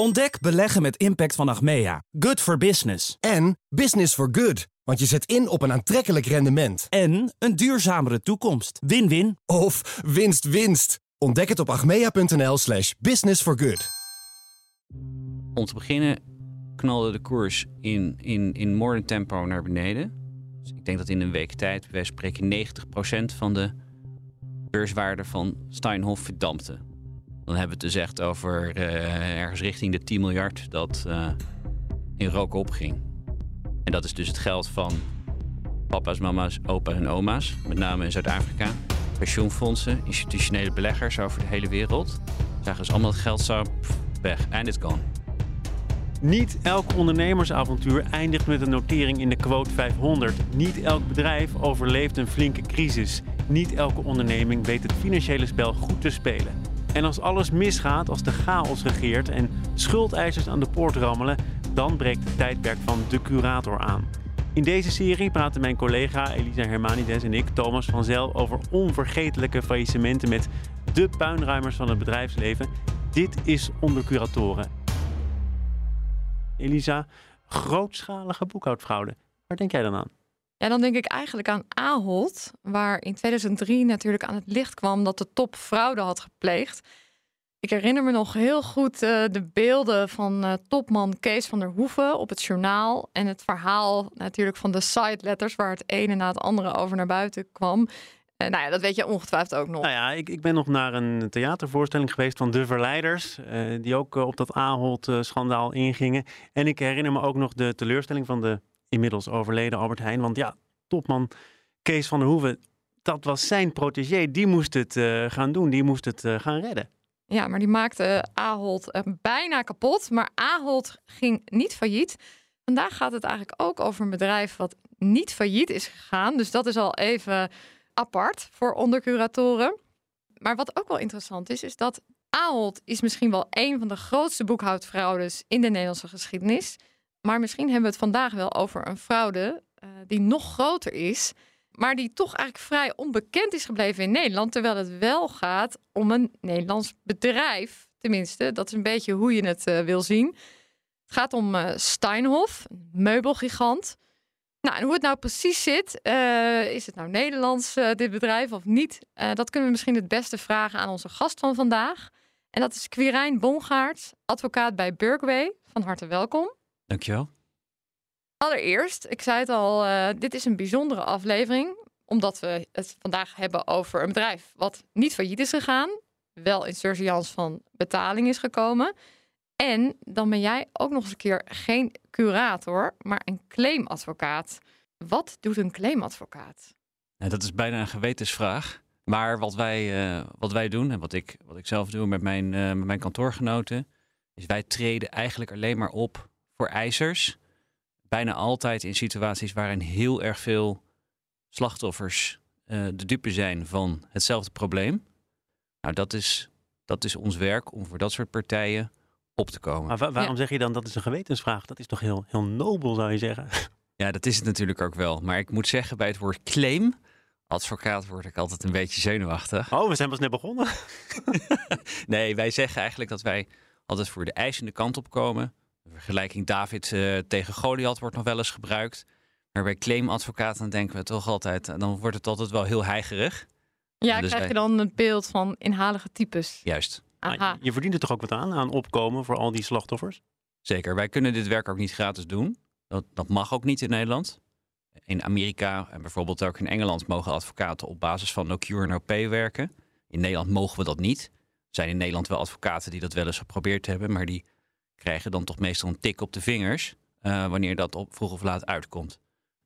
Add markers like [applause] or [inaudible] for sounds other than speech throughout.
Ontdek beleggen met impact van Achmea. Good for business. En business for good. Want je zet in op een aantrekkelijk rendement. En een duurzamere toekomst. Win-win. Of winst winst. Ontdek het op achmea.nl slash business for good. Om te beginnen knalde de koers in, in, in moordend tempo naar beneden. Dus ik denk dat in een week tijd, wij spreken 90% van de beurswaarde van Steinhoff verdampte. Dan hebben we het dus echt over uh, ergens richting de 10 miljard dat uh, in rook opging. En dat is dus het geld van papa's, mama's, opa en oma's, met name in Zuid-Afrika. Pensioenfondsen, institutionele beleggers over de hele wereld. Zagen dus allemaal het geld zo weg. En it's gone. Niet elk ondernemersavontuur eindigt met een notering in de quote 500. Niet elk bedrijf overleeft een flinke crisis. Niet elke onderneming weet het financiële spel goed te spelen. En als alles misgaat, als de chaos regeert en schuldeisers aan de poort rammelen, dan breekt het tijdperk van de curator aan. In deze serie praten mijn collega Elisa Hermanides en ik, Thomas van Zel, over onvergetelijke faillissementen met de puinruimers van het bedrijfsleven. Dit is Onder Curatoren. Elisa, grootschalige boekhoudfraude. Waar denk jij dan aan? Ja, dan denk ik eigenlijk aan Ahold, waar in 2003 natuurlijk aan het licht kwam dat de top fraude had gepleegd. Ik herinner me nog heel goed uh, de beelden van uh, topman Kees van der Hoeven op het journaal. En het verhaal natuurlijk van de side letters, waar het ene na het andere over naar buiten kwam. Uh, nou ja, dat weet je ongetwijfeld ook nog. Nou ja, ik, ik ben nog naar een theatervoorstelling geweest van De Verleiders. die ook op dat Ahold-schandaal ingingen. En ik herinner me ook nog de teleurstelling van de inmiddels overleden Albert Heijn. Want ja, topman Kees van der Hoeven, dat was zijn protégé. Die moest het gaan doen, die moest het gaan redden. Ja, maar die maakte Ahold uh, bijna kapot. Maar Ahold ging niet failliet. Vandaag gaat het eigenlijk ook over een bedrijf wat niet failliet is gegaan. Dus dat is al even apart voor ondercuratoren. Maar wat ook wel interessant is, is dat Ahold is misschien wel een van de grootste boekhoudfraudes in de Nederlandse geschiedenis. Maar misschien hebben we het vandaag wel over een fraude uh, die nog groter is maar die toch eigenlijk vrij onbekend is gebleven in Nederland. Terwijl het wel gaat om een Nederlands bedrijf. Tenminste, dat is een beetje hoe je het uh, wil zien. Het gaat om uh, Steinhoff, een meubelgigant. Nou, en hoe het nou precies zit, is het nou Nederlands, dit bedrijf, of niet? dat kunnen we misschien het beste vragen aan onze gast van vandaag. En dat is Quirijn Bongaert, advocaat bij Berkway. Van harte welkom. Dankjewel. Allereerst, ik zei het al, uh, dit is een bijzondere aflevering. Omdat we het vandaag hebben over een bedrijf wat niet failliet is gegaan. Wel in surveillance van betaling is gekomen. En dan ben jij ook nog eens een keer geen curator, maar een claimadvocaat. Wat doet een claimadvocaat? Nou, dat is bijna een gewetensvraag. Maar wat wij, uh, wat wij doen en wat ik, wat ik zelf doe met mijn, uh, met mijn kantoorgenoten, is wij treden eigenlijk alleen maar op voor eisers bijna altijd in situaties waarin heel erg veel slachtoffers uh, de dupe zijn van hetzelfde probleem. Nou, dat is, dat is ons werk om voor dat soort partijen op te komen. Maar waarom zeg je dan dat is een gewetensvraag? Dat is toch heel, heel nobel, zou je zeggen? [laughs] Ja, dat is het natuurlijk ook wel. Maar ik moet zeggen, bij het woord claim, advocaat, word ik altijd een beetje zenuwachtig. Oh, we zijn pas net begonnen. [laughs] nee, wij zeggen eigenlijk dat wij altijd voor de eisende kant op komen. De vergelijking David uh, tegen Goliath wordt nog wel eens gebruikt. Maar bij claimadvocaten denken we toch altijd, dan wordt het altijd wel heel heigerig. Ja, dus krijg je dan het beeld van inhalige types. Juist. Aha. Je verdient er toch ook wat aan, aan opkomen voor al die slachtoffers? Zeker. Wij kunnen dit werk ook niet gratis doen. Dat, dat mag ook niet in Nederland. In Amerika en bijvoorbeeld ook in Engeland mogen advocaten op basis van no cure, no pay werken. In Nederland mogen we dat niet. Er zijn in Nederland wel advocaten die dat wel eens geprobeerd hebben, maar die krijgen dan toch meestal een tik op de vingers uh, wanneer dat op vroeg of laat uitkomt.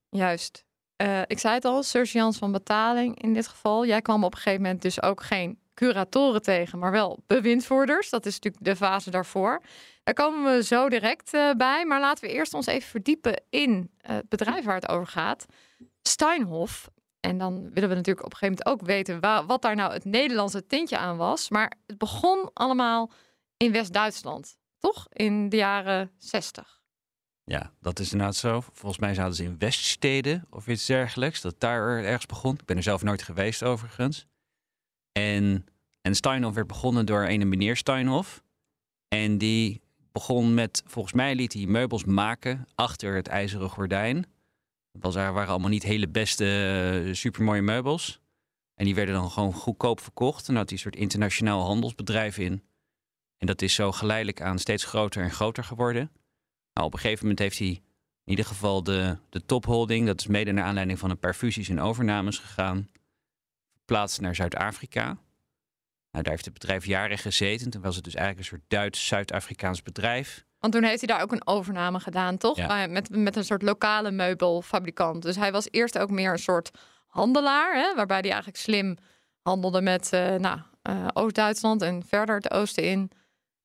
Juist. Uh, ik zei het al, surgeons van betaling in dit geval. Jij kwam op een gegeven moment dus ook geen curatoren tegen, maar wel bewindvoerders. Dat is natuurlijk de fase daarvoor. Daar komen we zo direct uh, bij. Maar laten we eerst ons even verdiepen in het bedrijf waar het over gaat. Steinhoff. En dan willen we natuurlijk op een gegeven moment ook weten wat daar nou het Nederlandse tintje aan was. Maar het begon allemaal in West-Duitsland toch? In de jaren 60. Ja, dat is inderdaad zo. Volgens mij zaten ze in Weststeden of iets dergelijks. Dat daar ergens begon. Ik ben er zelf nooit geweest overigens. En, en Steinhoff werd begonnen door een meneer Steinhoff. En die begon met, volgens mij liet hij meubels maken achter het ijzeren gordijn. Dat waren allemaal niet hele beste, uh, supermooie meubels. En die werden dan gewoon goedkoop verkocht. En had hij een soort internationaal handelsbedrijf in. En dat is zo geleidelijk aan steeds groter en groter geworden. Nou, op een gegeven moment heeft hij in ieder geval de, de topholding, dat is mede naar aanleiding van een paar fusies en overnames gegaan, verplaatst naar Zuid-Afrika. Nou, daar heeft het bedrijf jaren gezeten. Toen was het dus eigenlijk een soort Duits-Zuid-Afrikaans bedrijf. Want toen heeft hij daar ook een overname gedaan, toch? Ja. Met, met een soort lokale meubelfabrikant. Dus hij was eerst ook meer een soort handelaar, hè, waarbij hij eigenlijk slim handelde met uh, nou, uh, Oost-Duitsland en verder het oosten in.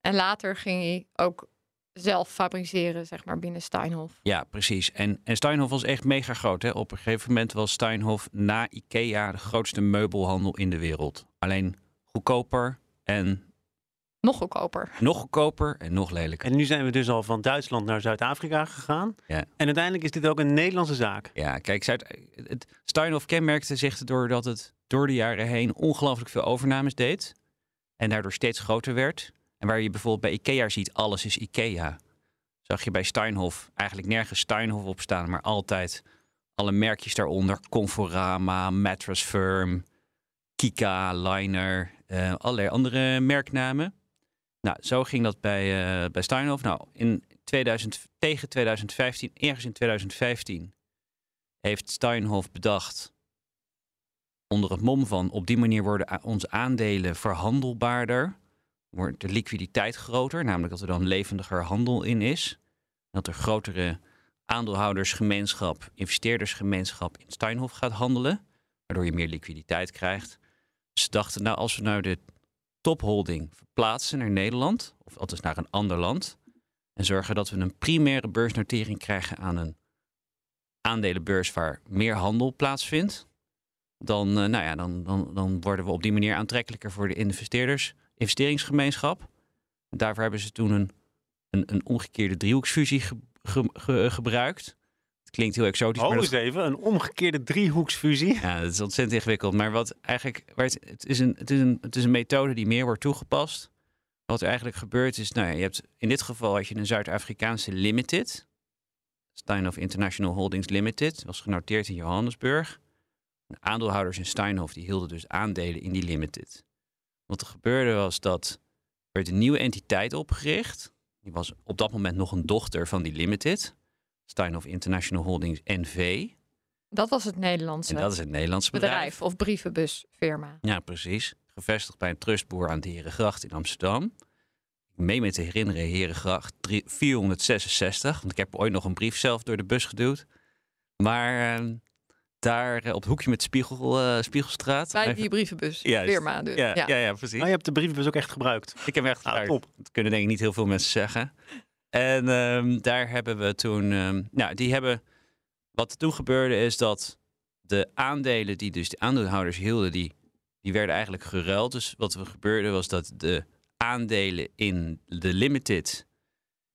En later ging hij ook zelf fabriceren, zeg maar, binnen Steinhoff. Ja, precies. En, en Steinhoff was echt mega groot. Hè? Op een gegeven moment was Steinhoff na IKEA de grootste meubelhandel in de wereld. Alleen goedkoper en... Nog goedkoper. Nog goedkoper en nog lelijker. En nu zijn we dus al van Duitsland naar Zuid-Afrika gegaan. Ja. En uiteindelijk is dit ook een Nederlandse zaak. Ja, kijk, Zuid, het, Steinhoff kenmerkte zich doordat het door de jaren heen ongelooflijk veel overnames deed. En daardoor steeds groter werd. En waar je bijvoorbeeld bij IKEA ziet, alles is IKEA. Zag je bij Steinhoff eigenlijk nergens Steinhoff op staan, maar altijd alle merkjes daaronder. Conforama, Mattress Firm, Kika, Liner, uh, allerlei andere merknamen. Nou, zo ging dat bij, uh, bij Steinhoff. Nou, in 2000, tegen 2015, ergens in 2015, heeft Steinhoff bedacht onder het mom van op die manier worden onze aandelen verhandelbaarder wordt de liquiditeit groter, namelijk dat er dan levendiger handel in is. Dat er grotere aandeelhoudersgemeenschap, investeerdersgemeenschap in Steinhoff gaat handelen, waardoor je meer liquiditeit krijgt. Ze dachten, nou, als we nou de topholding verplaatsen naar Nederland, of althans naar een ander land, en zorgen dat we een primaire beursnotering krijgen aan een aandelenbeurs waar meer handel plaatsvindt, dan, uh, nou ja, dan, dan, dan worden we op die manier aantrekkelijker voor de investeerders investeringsgemeenschap. Daarvoor hebben ze toen een, een, een omgekeerde driehoeksfusie gebruikt. Het klinkt heel exotisch. Oh, maar eens even, een omgekeerde driehoeksfusie. Ja, dat is ontzettend ingewikkeld. Maar wat eigenlijk, waar het, het, is een, het, is een, het is een methode die meer wordt toegepast. Wat er eigenlijk gebeurt is, nou ja, je hebt in dit geval had je een Zuid-Afrikaanse limited. Steinhoff International Holdings Limited. was genoteerd in Johannesburg. De aandeelhouders in Steinhoff die hielden dus aandelen in die limited. Wat er gebeurde was dat er werd een nieuwe entiteit opgericht. Die was op dat moment nog een dochter van die Limited. Steinhoff International Holdings NV. Dat was het Nederlandse. En dat is het Nederlandse bedrijf. bedrijf of brievenbusfirma. Ja, precies. Gevestigd bij een trustboer aan de Herengracht in Amsterdam. Ik meen me te herinneren, Herengracht 466. Want ik heb ooit nog een brief zelf door de bus geduwd. Maar uh, daar eh, op het hoekje met Spiegel, uh, Spiegelstraat. Bij die brievenbus firma dus. Ja, ja. ja, precies. Maar je hebt de brievenbus ook echt gebruikt? Ik heb hem echt ah, gebruikt. Ah, dat kunnen denk ik niet heel veel mensen zeggen. En um, daar hebben we toen... Um, nou, die hebben... Wat er toen gebeurde is dat de aandelen die dus de aandeelhouders hielden... die, die werden eigenlijk geruild. Dus wat er gebeurde was dat de aandelen in de Limited...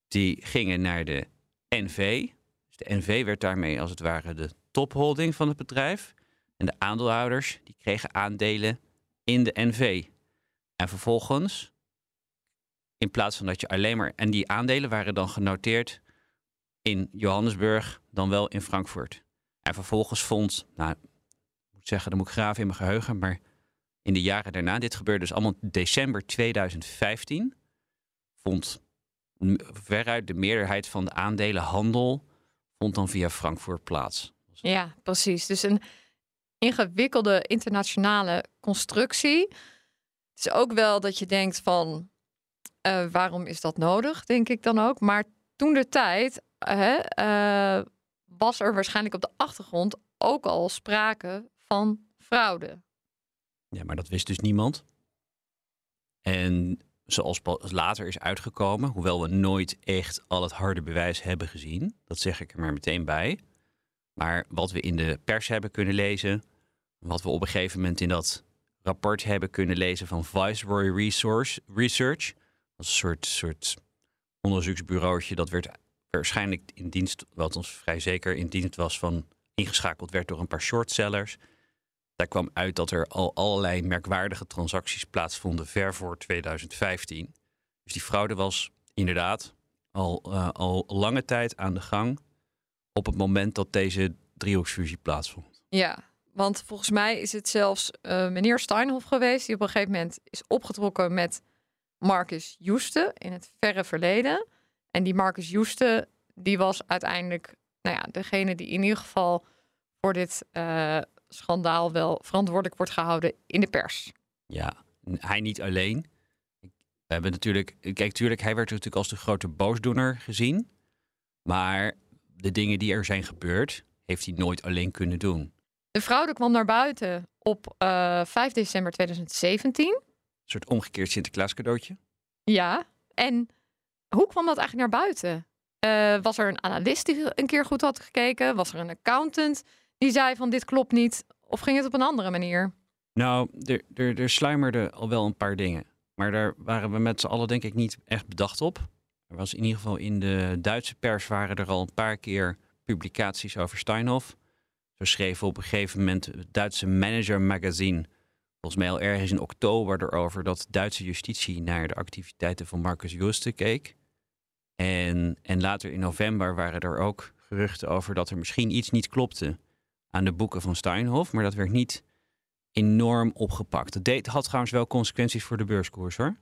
die gingen naar de NV. Dus de NV werd daarmee als het ware de topholding van het bedrijf. En de aandeelhouders die kregen aandelen in de NV. En vervolgens, in plaats van dat je alleen maar. En die aandelen waren dan genoteerd in Johannesburg, dan wel in Frankfurt. En vervolgens vond, nou, ik moet zeggen, dan moet ik graven in mijn geheugen, maar in de jaren daarna, dit gebeurde dus allemaal december 2015, vond veruit de meerderheid van de aandelenhandel vond dan via Frankfurt plaats. Ja, precies. Dus een ingewikkelde internationale constructie. Het is ook wel dat je denkt van uh, waarom is dat nodig, denk ik dan ook. Maar toen de tijd uh, was er waarschijnlijk op de achtergrond ook al sprake van fraude. Ja, maar dat wist dus niemand. En zoals later is uitgekomen, hoewel we nooit echt al het harde bewijs hebben gezien, dat zeg ik er maar meteen bij. Maar wat we in de pers hebben kunnen lezen, wat we op een gegeven moment in dat rapport hebben kunnen lezen van Viceroy Resource, Research, een soort, soort onderzoeksbureautje dat werd waarschijnlijk in dienst, wat ons vrij zeker in dienst was van ingeschakeld werd door een paar shortsellers. Daar kwam uit dat er al allerlei merkwaardige transacties plaatsvonden ver voor 2015. Dus die fraude was inderdaad al, eh, al lange tijd aan de gang op het moment dat deze driehoeksfusie plaatsvond. Ja, want volgens mij is het zelfs eh, meneer Steinhoff geweest die op een gegeven moment is opgetrokken met Marcus Joeste in het verre verleden. En die Marcus Joeste, die was uiteindelijk nou ja, degene die in ieder geval voor dit eh, schandaal wel verantwoordelijk wordt gehouden in de pers. Ja, hij niet alleen. We hebben natuurlijk, kijk, natuurlijk, hij werd natuurlijk als de grote boosdoener gezien. Maar de dingen die er zijn gebeurd, heeft hij nooit alleen kunnen doen. De fraude kwam naar buiten op eh 5 december 2017. Een soort omgekeerd Sinterklaas cadeautje. Ja, en hoe kwam dat eigenlijk naar buiten? Eh, was er een analist die een keer goed had gekeken? Was er een accountant die zei van dit klopt niet? Of ging het op een andere manier? Nou, er, er, er sluimerden al wel een paar dingen. Maar daar waren we met z'n allen denk ik niet echt bedacht op. Er was in ieder geval in de Duitse pers waren er al een paar keer publicaties over Steinhoff. Zo schreven op een gegeven moment het Duitse Manager Magazine, volgens mij al ergens in oktober, erover dat Duitse justitie naar de activiteiten van Marcus Juste keek. En, en later in november waren er ook geruchten over dat er misschien iets niet klopte aan de boeken van Steinhoff, maar dat werd niet enorm opgepakt. Dat deed, had trouwens wel consequenties voor de beurskoers hoor.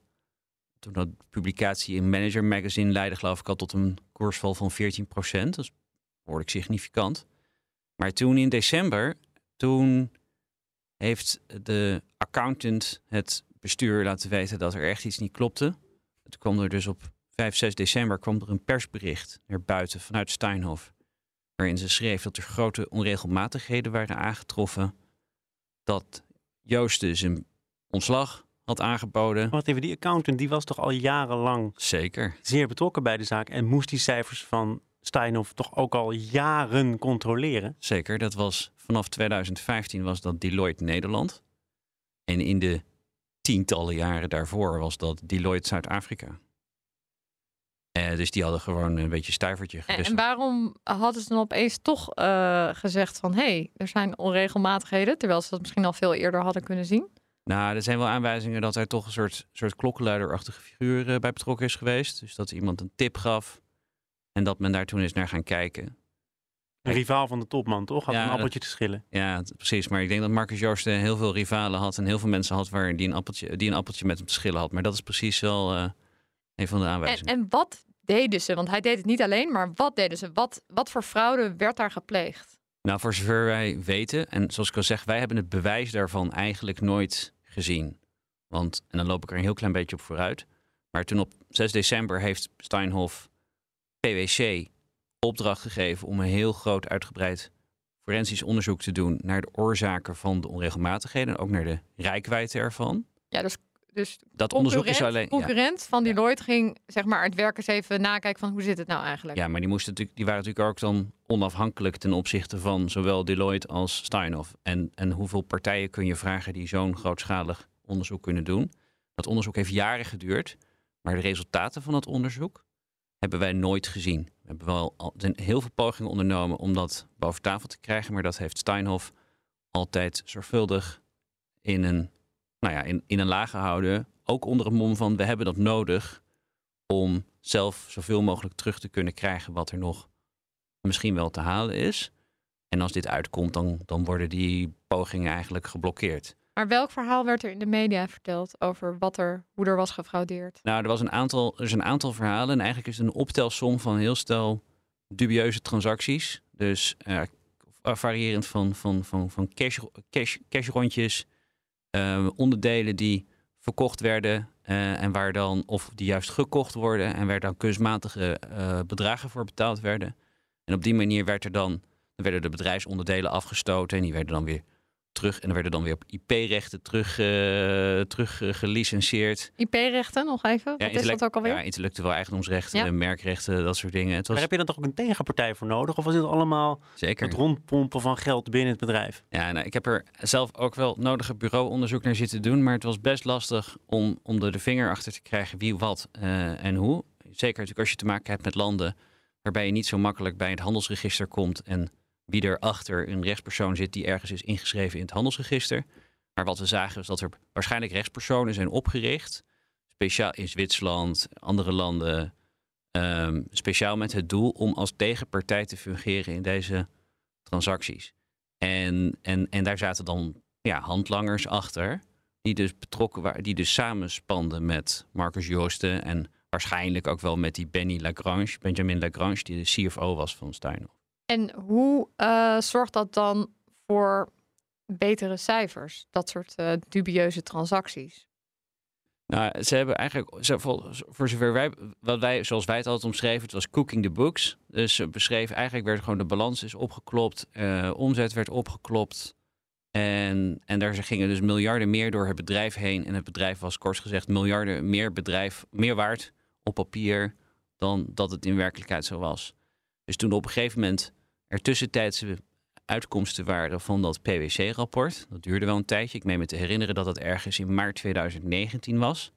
Toen dat publicatie in Manager Magazine leidde geloof ik al tot een koersval van 14%. Dat is behoorlijk significant. Maar toen in december, toen heeft de accountant het bestuur laten weten dat er echt iets niet klopte. Toen kwam er dus op 5, 6 december kwam er een persbericht naar buiten vanuit Steinhoff. Waarin ze schreef dat er grote onregelmatigheden waren aangetroffen. Dat Joost dus een ontslag had aangeboden. Wacht even, die accountant die was toch al jarenlang Zeker. zeer betrokken bij de zaak en moest die cijfers van Steinhoff toch ook al jaren controleren? Zeker, dat was vanaf 2015 was dat Deloitte Nederland. En in de tientallen jaren daarvoor was dat Deloitte Zuid-Afrika. Eh, dus die hadden gewoon een beetje stuivertje En, gewisseld. en waarom hadden ze dan opeens toch eh, gezegd van... hé, hey, er zijn onregelmatigheden... terwijl ze dat misschien al veel eerder hadden kunnen zien? Nou, er zijn wel aanwijzingen dat er toch een soort, soort klokkenluiderachtige figuur eh, bij betrokken is geweest. Dus dat iemand een tip gaf en dat men daar toen is naar gaan kijken. Een rivaal van de topman, toch? Had Ja, een dat- appeltje te schillen. Ja, precies. Maar ik denk dat Marcus Joosten heel veel rivalen had en heel veel mensen had waar die een appeltje, die een appeltje met hem te schillen had. Maar dat is precies wel eh, een van de En, aanwijzingen. en wat deden ze? Want hij deed het niet alleen, maar wat deden ze? Wat, wat voor fraude werd daar gepleegd? Nou, voor zover wij weten, en zoals ik al zeg, wij hebben het bewijs daarvan eigenlijk nooit gezien. Want, en dan loop ik er een heel klein beetje op vooruit. Maar toen op 6 december heeft Steinhoff PwC opdracht gegeven om een heel groot uitgebreid forensisch onderzoek te doen naar de oorzaken van de onregelmatigheden en ook naar de rijkwijde ervan. Ja, dus, dus Dat onderzoek is concurrent, alleen. Ja, concurrent van Deloitte ging zeg maar het werk eens even nakijken van hoe zit het nou eigenlijk? ja, maar die, moesten natuurlijk, die waren natuurlijk ook dan onafhankelijk ten opzichte van zowel Deloitte als Steinhoff. En, en hoeveel partijen kun je vragen die zo'n grootschalig onderzoek kunnen doen? Dat onderzoek heeft jaren geduurd, maar de resultaten van dat onderzoek hebben wij nooit gezien. We hebben wel al, heel veel pogingen ondernomen om dat boven tafel te krijgen, maar dat heeft Steinhoff altijd zorgvuldig in een, nou ja, in, in een laag gehouden. Ook onder het mom van we hebben dat nodig om zelf zoveel mogelijk terug te kunnen krijgen wat er nog misschien wel te halen is. En als dit uitkomt, dan, dan worden die pogingen eigenlijk geblokkeerd. Maar welk verhaal werd er in de media verteld over wat er, hoe er was gefraudeerd? Nou, er, was een aantal, er is een aantal verhalen. En eigenlijk is het een optelsom van heel stel dubieuze transacties. Dus eh, variërend van, van, van, van cash, cash, cashrondjes, eh, onderdelen die verkocht werden eh, en waar dan, of die juist gekocht worden en waar dan kunstmatige eh, bedragen voor betaald werden. En op die manier werd er dan werden de bedrijfsonderdelen afgestoten en die werden dan weer terug en er werden dan weer op IP-rechten terug, eh, terug eh, gelicenseerd. IP-rechten nog even? Wat is dat ook alweer? Ja, intellectueel eigendomsrechten, Ja. merkrechten, dat soort dingen. Het Maar was heb je dan toch ook een tegenpartij voor nodig? Of was dit allemaal zeker. het rondpompen van geld binnen het bedrijf? Ja, nou, ik heb er zelf ook wel nodige bureauonderzoek naar zitten doen, maar het was best lastig om, om er de vinger achter te krijgen wie, wat eh, en hoe. Zeker natuurlijk als je te maken hebt met landen waarbij je niet zo makkelijk bij het handelsregister komt en wie er achter een rechtspersoon zit die ergens is ingeschreven in het handelsregister. Maar wat we zagen is dat er waarschijnlijk rechtspersonen zijn opgericht, speciaal in Zwitserland, andere landen, Ehm, speciaal met het doel om als tegenpartij te fungeren in deze transacties. En, en, en daar zaten dan ja, handlangers achter, die dus betrokken waren, die dus samenspanden met Marcus Joosten en waarschijnlijk ook wel met die Benny Lagrange, Benjamin Lagrange, die de CFO was van Steinhoff. En hoe eh, zorgt dat dan voor betere cijfers, dat soort uh, dubieuze transacties? Nou, ze hebben eigenlijk, voor zover wij, wat wij, zoals wij het altijd omschreven, het was cooking the books. Dus ze beschreven eigenlijk werd gewoon de balans is opgeklopt, uh, omzet werd opgeklopt. En, en daar gingen dus miljarden meer door het bedrijf heen. En het bedrijf was kort gezegd miljarden meer bedrijf, meer waard op papier dan dat het in werkelijkheid zo was. Dus toen op een gegeven moment er tussentijdse uitkomsten waren van dat PwC-rapport. Dat duurde wel een tijdje. Ik meen me te herinneren dat dat ergens in maart 2019 was.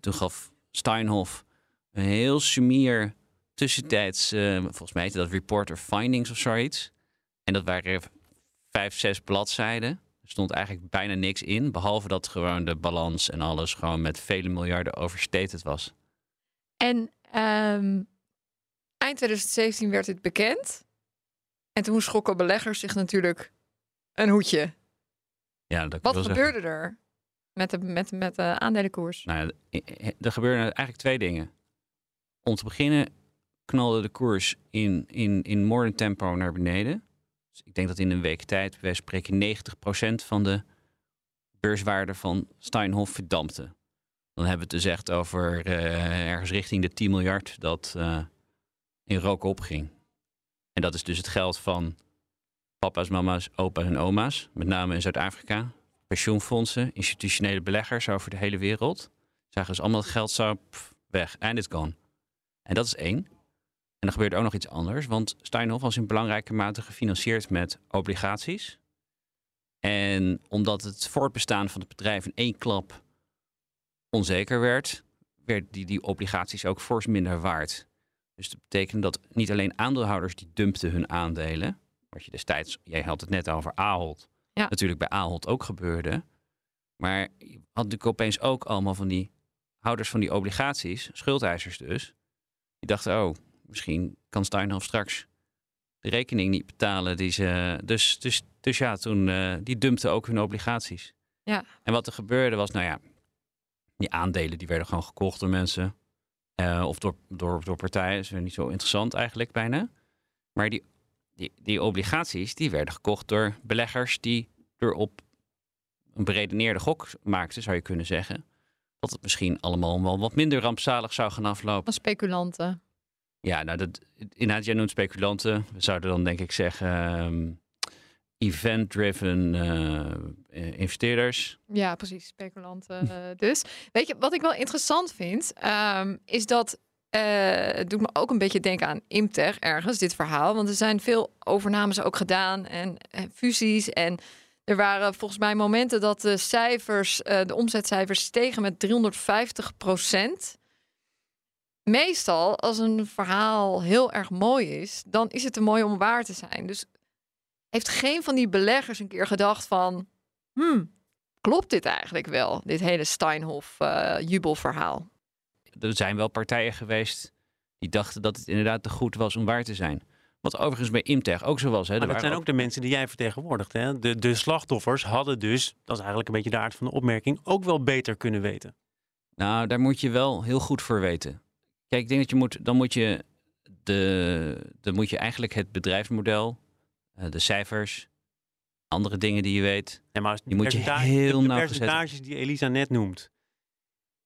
Toen gaf Steinhoff een heel sumier tussentijds, uh, volgens mij heette dat Report of Findings of zoiets. En dat waren vijf, zes bladzijden. Er stond eigenlijk bijna niks in, behalve dat gewoon de balans en alles gewoon met vele miljarden overstated was. En um, eind 2017 werd dit bekend. En toen schrokken beleggers zich natuurlijk een hoedje. Ja, dat Wat gebeurde er met de, met, met de aandelenkoers? Nou, er gebeurden eigenlijk twee dingen. Om te beginnen knalde de koers in, in, in moordend tempo naar beneden. Dus ik denk dat in een week tijd, wij spreken 90% van de beurswaarde van Steinhoff verdampte. Dan hebben we het dus echt over uh, ergens richting de 10 miljard dat uh, in rook opging. En dat is dus het geld van papa's, mama's, opa's en oma's, met name in Zuid-Afrika. Pensioenfondsen, institutionele beleggers over de hele wereld. Zagen dus allemaal het geld zo weg en it's gone. En dat is één. En er gebeurt ook nog iets anders, want Steinhoff was in belangrijke mate gefinancierd met obligaties. En omdat het voortbestaan van het bedrijf in één klap onzeker werd, werden die, die obligaties ook fors minder waard. Dus dat betekent dat niet alleen aandeelhouders die dumpten hun aandelen, wat je destijds, jij had het net over Ahold, ja. natuurlijk bij Ahold ook gebeurde. Maar je had natuurlijk opeens ook allemaal van die houders van die obligaties, schuldeisers dus, die dachten, oh, misschien kan Steinhoff straks de rekening niet betalen. Die ze, dus, dus, dus ja, toen, uh, die dumpten ook hun obligaties. Ja. En wat er gebeurde was, nou ja, die aandelen die werden gewoon gekocht door mensen. Uh, of door, door, door partijen. Is niet zo interessant eigenlijk bijna. Maar die, die, die obligaties die werden gekocht door beleggers die er op een beredeneerde gok maakten, zou je kunnen zeggen. Dat het misschien allemaal wel wat minder rampzalig zou gaan aflopen. Als speculanten. Ja, nou, dat, inderdaad, jij noemt speculanten. We zouden dan denk ik zeggen um, event-driven uh, investeerders. Ja, precies, speculanten uh, [laughs] dus. Weet je, wat ik wel interessant vind, um, is dat uh, het doet me ook een beetje denken aan Imtech ergens, dit verhaal. Want er zijn veel overnames ook gedaan en, en fusies. En er waren volgens mij momenten dat de cijfers, de omzetcijfers stegen met 350 procent meestal als een verhaal heel erg mooi is, dan is het te mooi om waar te zijn. Dus heeft geen van die beleggers een keer gedacht van, hmm, klopt dit eigenlijk wel, dit hele Steinhoff uh, jubelverhaal? Er zijn wel partijen geweest die dachten dat het inderdaad te goed was om waar te zijn. Wat overigens bij Imtech ook zo was. Hè. Maar dat zijn ook... de mensen die jij vertegenwoordigt. Hè? De, de slachtoffers hadden dus, dat is eigenlijk een beetje de aard van de opmerking, ook wel beter kunnen weten. Nou, daar moet je wel heel goed voor weten. Kijk, ik denk dat je moet, dan moet je, de, dan moet je eigenlijk het bedrijfsmodel, eh, de cijfers, andere dingen die je weet, ja, maar die moet je heel de, de percentages die Elisa net noemt,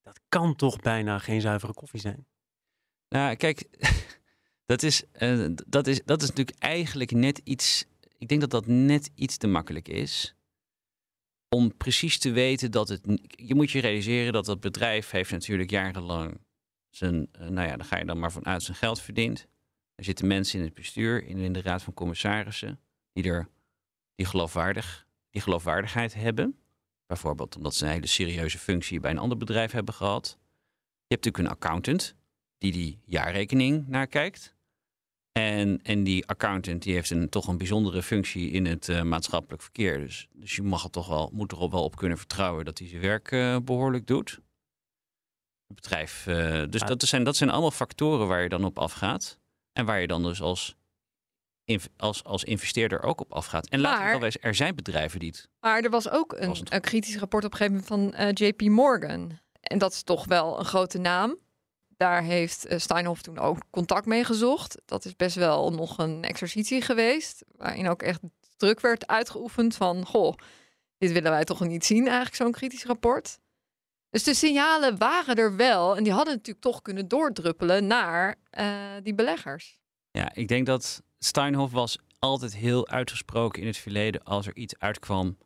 dat kan toch bijna geen zuivere koffie zijn? Nou, kijk, [laughs] dat is, uh, dat, is, dat is natuurlijk eigenlijk net iets. Ik denk dat dat net iets te makkelijk is. Om precies te weten dat het. Je moet je realiseren dat dat bedrijf heeft natuurlijk jarenlang zijn, uh, nou ja, dan ga je dan maar vanuit zijn geld verdient. Er zitten mensen in het bestuur, in, in de raad van commissarissen, die er die, geloofwaardig, die geloofwaardigheid hebben. Bijvoorbeeld omdat ze een hele serieuze functie bij een ander bedrijf hebben gehad. Je hebt natuurlijk een accountant die die jaarrekening nakijkt. En, en die accountant die heeft een, toch een bijzondere functie in het uh, maatschappelijk verkeer. Dus, dus je mag er toch wel, moet er wel op kunnen vertrouwen dat hij zijn werk uh, behoorlijk doet. Het bedrijf. eh, dus dat, zijn, dat zijn allemaal factoren waar je dan op afgaat. En waar je dan dus als, als, als investeerder ook op afgaat. En laten we wel wezen, er zijn bedrijven die het. Maar er was ook een, kritisch rapport op een gegeven moment van eh, JP Morgan. En dat is toch wel een grote naam. Daar heeft eh, Steinhoff toen ook contact mee gezocht. Dat is best wel nog een exercitie geweest. Waarin ook echt druk werd uitgeoefend van... Goh, dit willen wij toch niet zien eigenlijk, zo'n kritisch rapport. Dus de signalen waren er wel. En die hadden natuurlijk toch kunnen doordruppelen naar eh, die beleggers. Ja, ik denk dat Steinhoff was altijd heel uitgesproken in het verleden als er iets uitkwam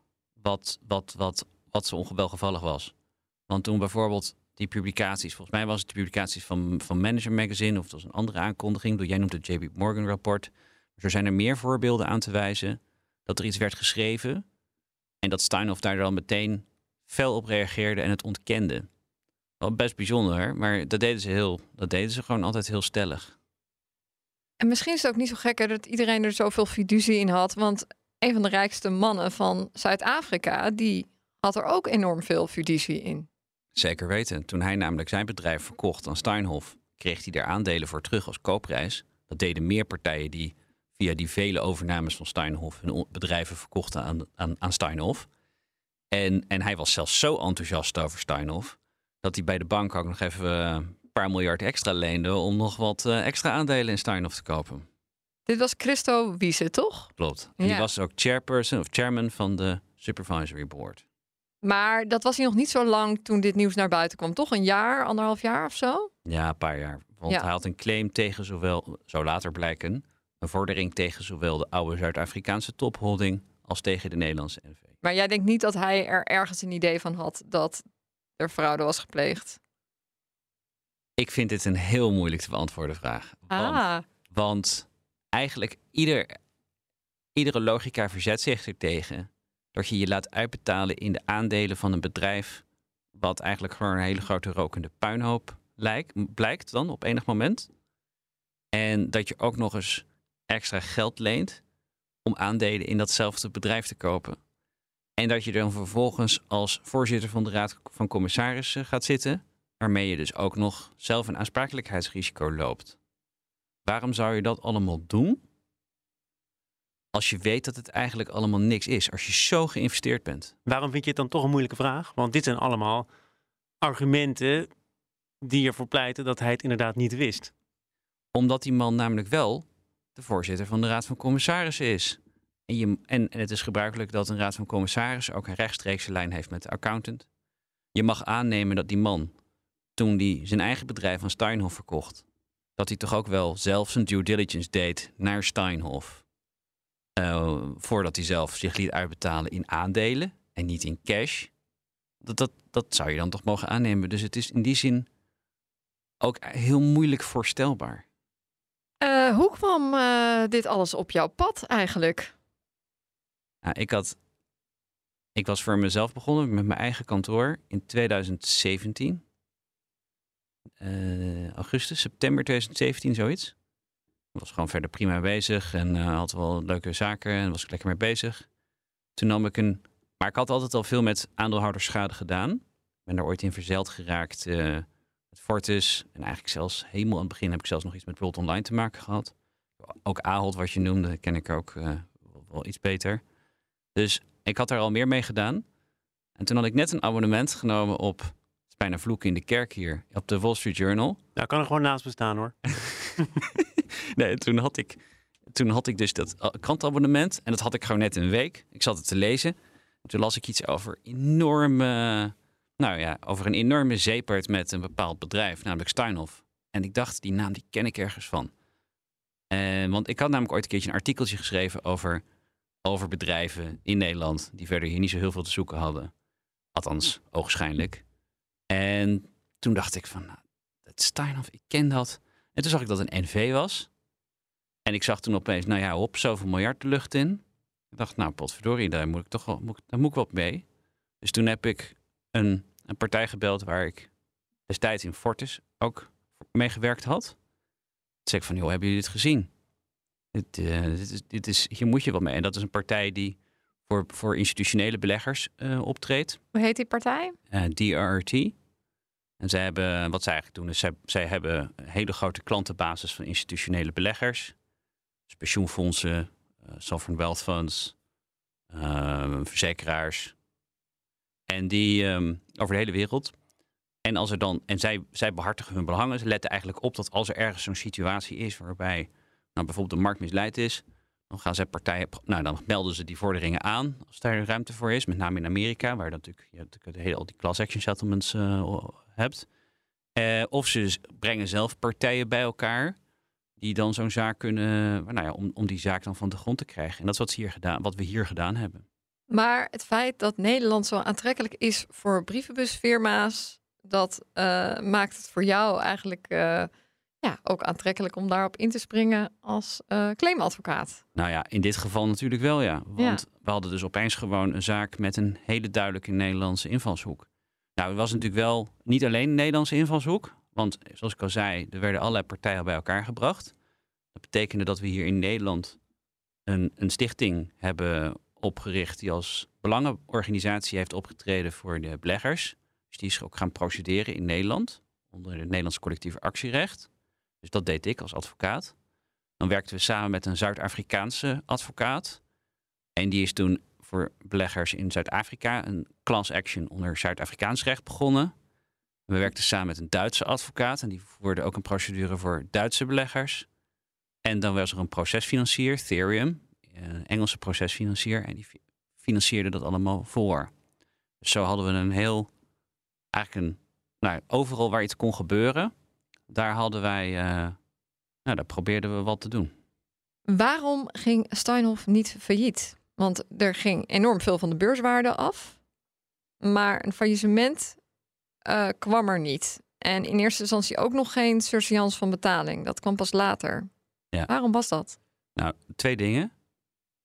wat, wat, wat, wat zo onwelgevallig was. Want toen bijvoorbeeld die publicaties, volgens mij was het de publicaties van, van Manager Magazine of het was een andere aankondiging, jij noemt het JP Morgan rapport. Dus er zijn er meer voorbeelden aan te wijzen dat er iets werd geschreven en dat Steinhoff daar dan meteen fel op reageerde en het ontkende. Wel best bijzonder, maar dat deden ze heel, dat deden ze gewoon altijd heel stellig. En misschien is het ook niet zo gek hè, dat iedereen er zoveel fiducie in had. Want een van de rijkste mannen van Zuid-Afrika, die had er ook enorm veel fiducie in. Zeker weten. Toen hij namelijk zijn bedrijf verkocht aan Steinhoff, kreeg hij daar aandelen voor terug als koopprijs. Dat deden meer partijen die via die vele overnames van Steinhoff hun bedrijven verkochten aan, aan, aan Steinhoff. En, en hij was zelfs zo enthousiast over Steinhoff dat hij bij de bank ook nog even eh, paar miljard extra leende om nog wat eh, extra aandelen in Steinhoff te kopen. Dit was Christo Wiese, toch? Klopt. En die was ook chairperson of chairman van de supervisory board. Maar dat was hij nog niet zo lang toen dit nieuws naar buiten kwam. Toch een jaar, anderhalf jaar of zo? Ja, een paar jaar. Want Ja. hij had een claim tegen zowel, zou later blijken, een vordering tegen zowel de oude Zuid-Afrikaanse topholding als tegen de Nederlandse NV. Maar jij denkt niet dat hij er ergens een idee van had dat er fraude was gepleegd? Ik vind dit een heel moeilijk te beantwoorden vraag. Want, Ah, want eigenlijk ieder, iedere logica verzet zich er tegen dat je je laat uitbetalen in de aandelen van een bedrijf wat eigenlijk gewoon een hele grote rokende puinhoop lijkt, blijkt dan op enig moment. En dat je ook nog eens extra geld leent om aandelen in datzelfde bedrijf te kopen. En dat je dan vervolgens als voorzitter van de Raad van Commissarissen gaat zitten, waarmee je dus ook nog zelf een aansprakelijkheidsrisico loopt. Waarom zou je dat allemaal doen? Als je weet dat het eigenlijk allemaal niks is. Als je zo geïnvesteerd bent. Waarom vind je het dan toch een moeilijke vraag? Want dit zijn allemaal argumenten die ervoor pleiten dat hij het inderdaad niet wist. Omdat die man namelijk wel de voorzitter van de Raad van Commissarissen is. En, je, en, en het is gebruikelijk dat een Raad van Commissarissen ook een rechtstreekse lijn heeft met de accountant. Je mag aannemen dat die man, toen hij zijn eigen bedrijf aan Steinhoff verkocht, dat hij toch ook wel zelf zijn due diligence deed naar Steinhoff. Eh, voordat hij zelf zich liet uitbetalen in aandelen en niet in cash. Dat, dat, dat zou je dan toch mogen aannemen. Dus het is in die zin ook heel moeilijk voorstelbaar. Eh, hoe kwam eh, dit alles op jouw pad eigenlijk? Nou, ik, had, ik was voor mezelf begonnen met mijn eigen kantoor in 2017. Eh, augustus, september 2017, zoiets. Was gewoon verder prima bezig en eh, had wel leuke zaken en was ik lekker mee bezig. Toen nam ik een... Maar ik had altijd al veel met aandeelhoudersschade gedaan. Ik ben daar ooit in verzeild geraakt eh, met Fortis. En eigenlijk zelfs helemaal aan het begin heb ik zelfs nog iets met World Online te maken gehad. Ook Ahold, wat je noemde, ken ik ook wel- iets beter. Dus ik had daar al meer mee gedaan. En toen had ik net een abonnement genomen op, bijna vloeken in de kerk hier, op de Wall Street Journal. Daar kan er gewoon naast bestaan hoor. [laughs] nee, toen had ik, toen had ik dus dat eh, krantabonnement. En dat had ik gewoon net een week. Ik zat het te lezen. En toen las ik iets over enorme, nou ja, over een enorme zeepert met een bepaald bedrijf, namelijk Steinhoff. En ik dacht, die naam die ken ik ergens van. Eh, want ik had namelijk ooit een keertje een artikeltje geschreven over, over bedrijven in Nederland die verder hier niet zo heel veel te zoeken hadden. Althans, ogenschijnlijk. En toen dacht ik van, nou, dat Steinhoff, ik ken dat. En toen zag ik dat een NV was. En ik zag toen opeens, nou ja, op zoveel miljard de lucht in. Ik dacht, nou, potverdorie, daar moet ik toch wel, moet, daar moet ik wat mee. Dus toen heb ik een, een partij gebeld waar ik destijds in Fortis ook mee gewerkt had. Toen zei ik van, joh, hebben jullie dit gezien? Dit, eh, dit, is, dit is, hier moet je wat mee. En dat is een partij die voor, voor institutionele beleggers eh, optreedt. Hoe heet die partij? eh, DRRT. En zij hebben, wat zij eigenlijk doen, is zij, zij hebben een hele grote klantenbasis van institutionele beleggers. Dus pensioenfondsen, uh, sovereign wealth funds, uh, verzekeraars. En die um, over de hele wereld. En, als er dan, en zij, zij behartigen hun belangen. Ze letten eigenlijk op dat als er ergens zo'n situatie is waarbij nou, bijvoorbeeld de markt misleid is, dan gaan zij partijen, nou dan melden ze die vorderingen aan als daar ruimte voor is. Met name in Amerika, waar natuurlijk, je natuurlijk hele, al die class action settlements uh, hebt. Uh, of ze brengen zelf partijen bij elkaar die dan zo'n zaak kunnen, nou ja, om, om die zaak dan van de grond te krijgen. En dat is wat, ze hier gedaan, wat we hier gedaan hebben. Maar het feit dat Nederland zo aantrekkelijk is voor brievenbusfirma's, dat maakt het voor jou eigenlijk ja, ook aantrekkelijk om daarop in te springen als uh, claimadvocaat. Nou ja, in dit geval natuurlijk wel ja. Want ja. we hadden dus opeens gewoon een zaak met een hele duidelijke Nederlandse invalshoek. Nou, het was natuurlijk wel niet alleen een Nederlandse invalshoek. Want zoals ik al zei, er werden allerlei partijen bij elkaar gebracht. Dat betekende dat we hier in Nederland een, een stichting hebben opgericht die als belangenorganisatie heeft opgetreden voor de beleggers. Dus die is ook gaan procederen in Nederland onder het Nederlands collectief actierecht. Dus dat deed ik als advocaat. Dan werkten we samen met een Zuid-Afrikaanse advocaat. En die is toen voor beleggers in Zuid-Afrika een class action onder Zuid-Afrikaans recht begonnen. We werkten samen met een Duitse advocaat en die voerde ook een procedure voor Duitse beleggers. En dan was er een procesfinancier, Ethereum, een Engelse procesfinancier, en die financierde dat allemaal voor. Dus zo hadden we een heel, eigenlijk een, nou, overal waar iets kon gebeuren, daar hadden wij, uh, nou, daar probeerden we wat te doen. Waarom ging Steinhoff niet failliet? Want er ging enorm veel van de beurswaarde af, maar een faillissement uh, kwam er niet. En in eerste instantie ook nog geen surseance van betaling. Dat kwam pas later. Ja. Waarom was dat? Nou, twee dingen.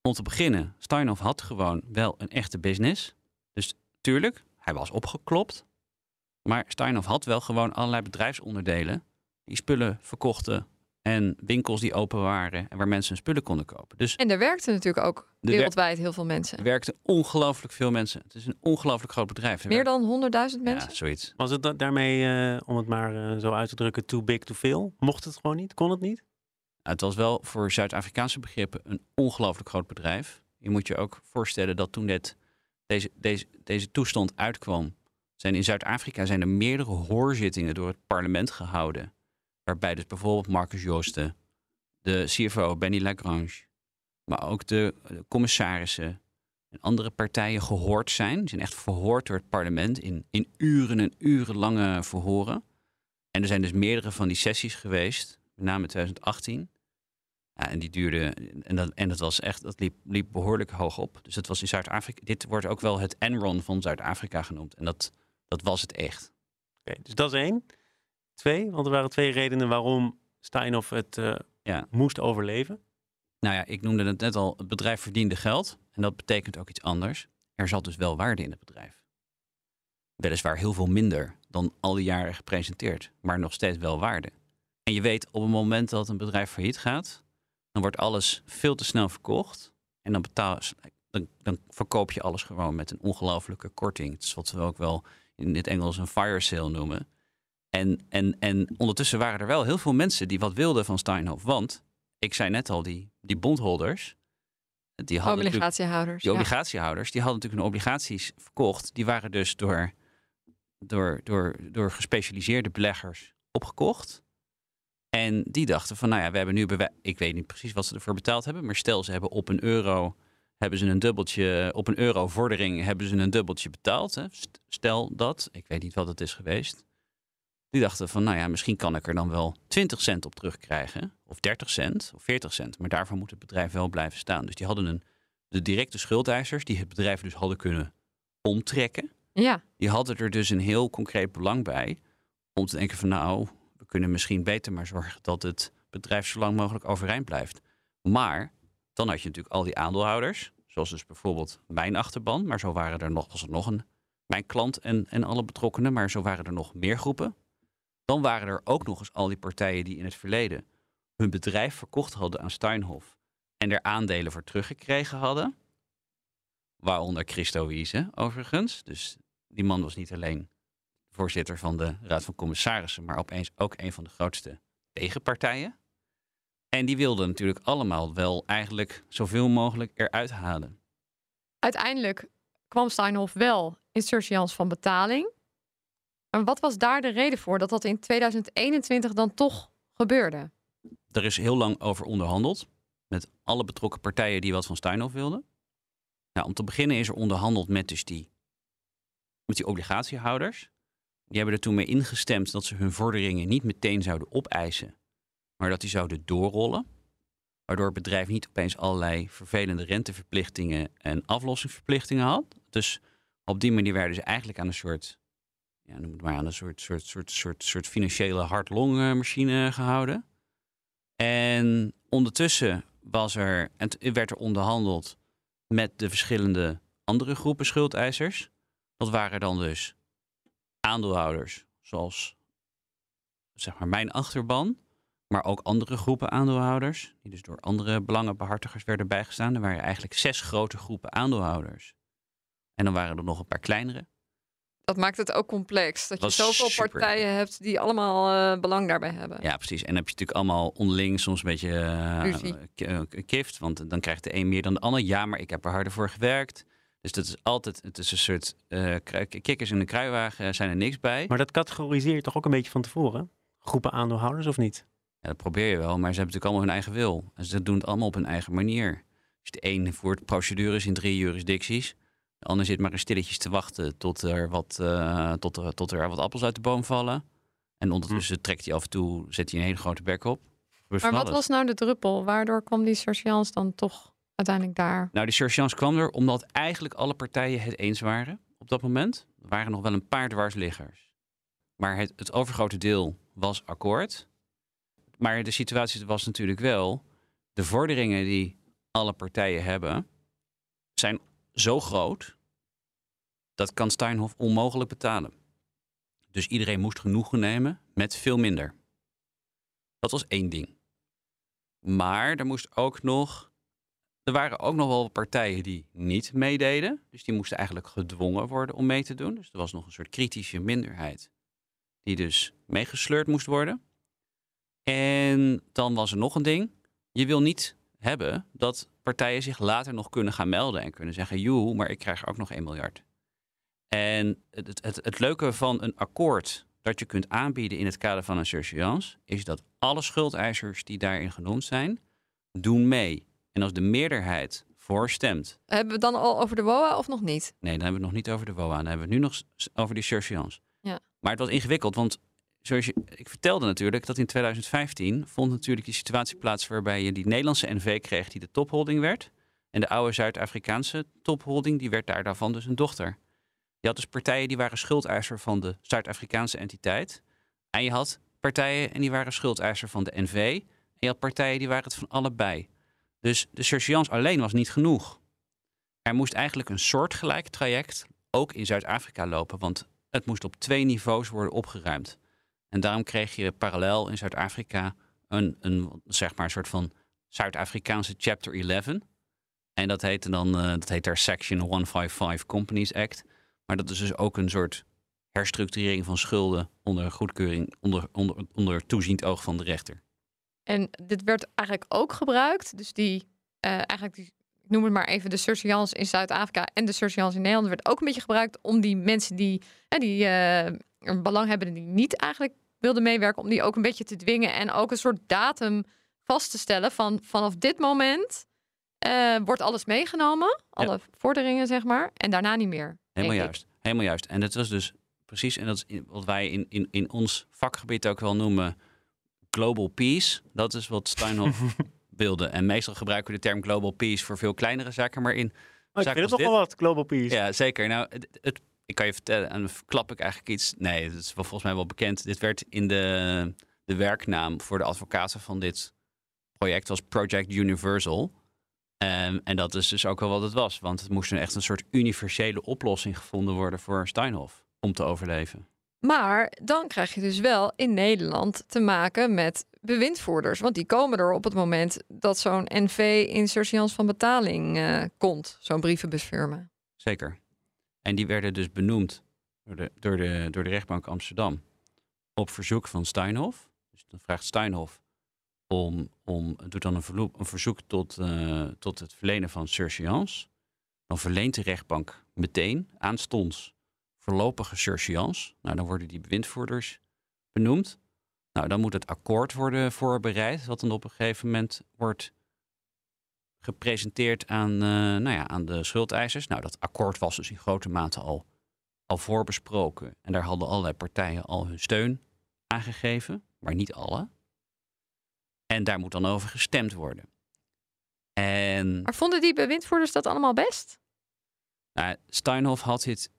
Om te beginnen, Steinhoff had gewoon wel een echte business. Dus tuurlijk, hij was opgeklopt. Maar Steinhoff had wel gewoon allerlei bedrijfsonderdelen die spullen verkochten en winkels die open waren en waar mensen hun spullen konden kopen. Dus en er werkten natuurlijk ook wereldwijd heel veel mensen. Er werkten ongelooflijk veel mensen. Het is een ongelooflijk groot bedrijf. Er Meer dan 100.000 mensen? Ja, zoiets. Was het daarmee, uh, om het maar uh, zo uit te drukken, too big to fail? Mocht het gewoon niet? Kon het niet? Het was wel voor Zuid-Afrikaanse begrippen een ongelooflijk groot bedrijf. Je moet je ook voorstellen dat toen dit, deze, deze, deze toestand uitkwam, zijn in Zuid-Afrika zijn er meerdere hoorzittingen door het parlement gehouden. Waarbij dus bijvoorbeeld Marcus Joosten, de CFO Benny Lagrange, maar ook de, commissarissen en andere partijen gehoord zijn. Die zijn echt verhoord door het parlement in, in uren en uren lange verhoren. En er zijn dus meerdere van die sessies geweest, met name 2018. Ja, en die duurde, en dat, en dat was echt, dat liep, liep behoorlijk hoog op. Dus het was in Zuid-Afrika, dit wordt ook wel het Enron van Zuid-Afrika genoemd. En dat, dat was het echt. Oké, dus dat is één. Twee, want er waren twee redenen waarom Steinhoff het uh, ja. moest overleven. Nou ja, ik noemde het net al, het bedrijf verdiende geld. En dat betekent ook iets anders. Er zat dus wel waarde in het bedrijf. Weliswaar heel veel minder dan al die jaren gepresenteerd, maar nog steeds wel waarde. En je weet op het moment dat een bedrijf failliet gaat, dan wordt alles veel te snel verkocht. En dan, betaal, dan, dan verkoop je alles gewoon met een ongelofelijke korting. Het is wat we ook wel in het Engels een fire sale noemen. En, en, en ondertussen waren er wel heel veel mensen die wat wilden van Steinhoff. Want, ik zei net al, die, die bondholders... Die hadden obligatiehouders. Die obligatiehouders, die hadden natuurlijk hun obligaties verkocht. Die waren dus door, door, door, door gespecialiseerde beleggers opgekocht. En die dachten van, nou ja, we hebben nu... Ik weet niet precies wat ze ervoor betaald hebben. Maar stel, ze hebben op een euro... Hebben ze een dubbeltje... Op een euro vordering hebben ze een dubbeltje betaald. Hè? Stel dat. Ik weet niet wat het is geweest. Die dachten van, nou ja, misschien kan ik er dan wel 20 cent op terugkrijgen. Of 30 cent, of 40 cent. Maar daarvoor moet het bedrijf wel blijven staan. Dus die hadden een, de directe schuldeisers, die het bedrijf dus hadden kunnen omtrekken. Ja. Die hadden er dus een heel concreet belang bij. Om te denken van, nou, we kunnen misschien beter maar zorgen dat het bedrijf zo lang mogelijk overeind blijft. Maar dan had je natuurlijk al die aandeelhouders. Zoals dus bijvoorbeeld mijn achterban. Maar zo waren er nog, was er nog een, mijn klant en, en alle betrokkenen. Maar zo waren er nog meer groepen. Dan waren er ook nog eens al die partijen die in het verleden hun bedrijf verkocht hadden aan Steinhoff en er aandelen voor teruggekregen hadden. Waaronder Christo Wiese, overigens. Dus die man was niet alleen voorzitter van de Raad van Commissarissen, maar opeens ook een van de grootste tegenpartijen. En die wilden natuurlijk allemaal wel eigenlijk zoveel mogelijk eruit halen. Uiteindelijk kwam Steinhoff wel in surseance van betaling. En wat was daar de reden voor dat dat in 2021 dan toch gebeurde? Er is heel lang over onderhandeld met alle betrokken partijen die wat van Steinhoff wilden. Nou, om te beginnen is er onderhandeld met dus die, met die obligatiehouders. Die hebben er toen mee ingestemd dat ze hun vorderingen niet meteen zouden opeisen, maar dat die zouden doorrollen. Waardoor het bedrijf niet opeens allerlei vervelende renteverplichtingen en aflossingsverplichtingen had. Dus op die manier werden ze eigenlijk aan een soort, ja, noem het maar aan een soort, soort, soort, soort, soort financiële hardlongmachine gehouden. En ondertussen was er, en werd er onderhandeld met de verschillende andere groepen schuldeisers. Dat waren dan dus aandeelhouders, zoals zeg maar mijn achterban, maar ook andere groepen aandeelhouders, die dus door andere belangenbehartigers werden bijgestaan. Er waren eigenlijk zes grote groepen aandeelhouders. En dan waren er nog een paar kleinere. Dat maakt het ook complex. Dat je Was zoveel super. partijen hebt die allemaal eh, belang daarbij hebben. Ja, precies. En dan heb je natuurlijk allemaal onderling soms een beetje eh, eh, kift. Want dan krijgt de een meer dan de ander. Ja, maar ik heb er harder voor gewerkt. Dus dat is altijd, het is een soort kikkers in de kruiwagen, zijn er niks bij. Maar dat categoriseer je toch ook een beetje van tevoren? Groepen aandeelhouders of niet? Ja, dat probeer je wel, maar ze hebben natuurlijk allemaal hun eigen wil. En ze doen het allemaal op hun eigen manier. Dus de een voert procedures in drie jurisdicties. De ander zit maar eens stilletjes te wachten tot er wat, eh, tot er, tot er wat appels uit de boom vallen. En ondertussen trekt hij af en toe, zet hij een hele grote bek op. Maar wat alles. was nou de druppel? Waardoor kwam die surseance dan toch uiteindelijk daar? Nou, die surseance kwam er omdat eigenlijk alle partijen het eens waren op dat moment. Er waren nog wel een paar dwarsliggers. Maar het, het overgrote deel was akkoord. Maar de situatie was natuurlijk wel... de vorderingen die alle partijen hebben... zijn zo groot... dat kan Steinhoff onmogelijk betalen. Dus iedereen moest genoegen nemen met veel minder. Dat was één ding. Maar er moest ook nog er waren ook nog wel partijen die niet meededen. Dus die moesten eigenlijk gedwongen worden om mee te doen. Dus er was nog een soort kritische minderheid die dus meegesleurd moest worden. En dan was er nog een ding. Je wil niet hebben dat partijen zich later nog kunnen gaan melden en kunnen zeggen: joe, maar ik krijg ook nog 1 miljard. En het, het, het, leuke van een akkoord dat je kunt aanbieden in het kader van een surseance, is dat alle schuldeisers die daarin genoemd zijn, doen mee. En als de meerderheid voor stemt, Hebben we het dan al over de WOA of nog niet? nee, dan hebben we het nog niet over de WOA, dan hebben we het nu nog over die surseance. Ja. Maar het was ingewikkeld, want ik vertelde natuurlijk dat in 2015 vond natuurlijk die situatie plaats waarbij je die Nederlandse NV kreeg die de topholding werd. En de oude Zuid-Afrikaanse topholding, die werd daar daarvan dus een dochter. Je had dus partijen die waren schuldeiser van de Zuid-Afrikaanse entiteit. En je had partijen en die waren schuldeiser van de NV. En je had partijen die waren het van allebei. Dus de surseance alleen was niet genoeg. Er moest eigenlijk een soortgelijk traject ook in Zuid-Afrika lopen, want het moest op twee niveaus worden opgeruimd. En daarom kreeg je parallel in Zuid-Afrika een, een, zeg maar, soort van Zuid-Afrikaanse Chapter 11. En dat heette dan, eh, dat heet daar Section 155 Companies Act. Maar dat is dus ook een soort herstructurering van schulden onder goedkeuring, onder, onder, onder toeziend oog van de rechter. En dit werd eigenlijk ook gebruikt. Dus die, eh, eigenlijk ik noem het maar even de surseance in Zuid-Afrika en de surseance in Nederland werd ook een beetje gebruikt om die mensen die, eh, die een belang hebben die niet eigenlijk wilden meewerken, om die ook een beetje te dwingen en ook een soort datum vast te stellen van vanaf dit moment eh, wordt alles meegenomen, alle vorderingen zeg maar, en daarna niet meer. Helemaal ik. juist. Helemaal juist. En dat was dus precies, en dat is in- wat wij in, in, in ons vakgebied ook wel noemen global peace. Dat is wat Steinhoff [laughs] wilde. En meestal gebruiken we de term global peace voor veel kleinere zaken, maar in Oh, ik vind het toch wel wat, Global Peace. Ja, zeker. Nou, het, het- ik kan je vertellen, en dan klap ik eigenlijk iets. Nee, het is wel volgens mij wel bekend. Dit werd in de, de werknaam voor de advocaten van dit project was Project Universal. Ehm, en dat is dus ook wel wat het was. Want het moest een echt een soort universele oplossing gevonden worden voor Steinhoff om te overleven. Maar dan krijg je dus wel in Nederland te maken met bewindvoerders. Want die komen er op het moment dat zo'n NV in surseance van betaling eh, komt. Zo'n brievenbusfirma. Zeker. En die werden dus benoemd door de, door de, door de rechtbank Amsterdam op verzoek van Steinhoff. Dus dan vraagt Steinhoff om, om doet dan een, verloop, een verzoek tot, uh, tot het verlenen van surseance. Dan verleent de rechtbank meteen aanstonds voorlopige surseance. Nou, dan worden die bewindvoerders benoemd. Nou, dan moet het akkoord worden voorbereid, wat dan op een gegeven moment wordt gepresenteerd aan, uh, nou ja, aan de schuldeisers. Nou, dat akkoord was dus in grote mate al, al voorbesproken. En daar hadden allerlei partijen al hun steun aangegeven, maar niet alle. En daar moet dan over gestemd worden. En, maar vonden die bewindvoerders dat allemaal best? Nou, Steinhoff had dit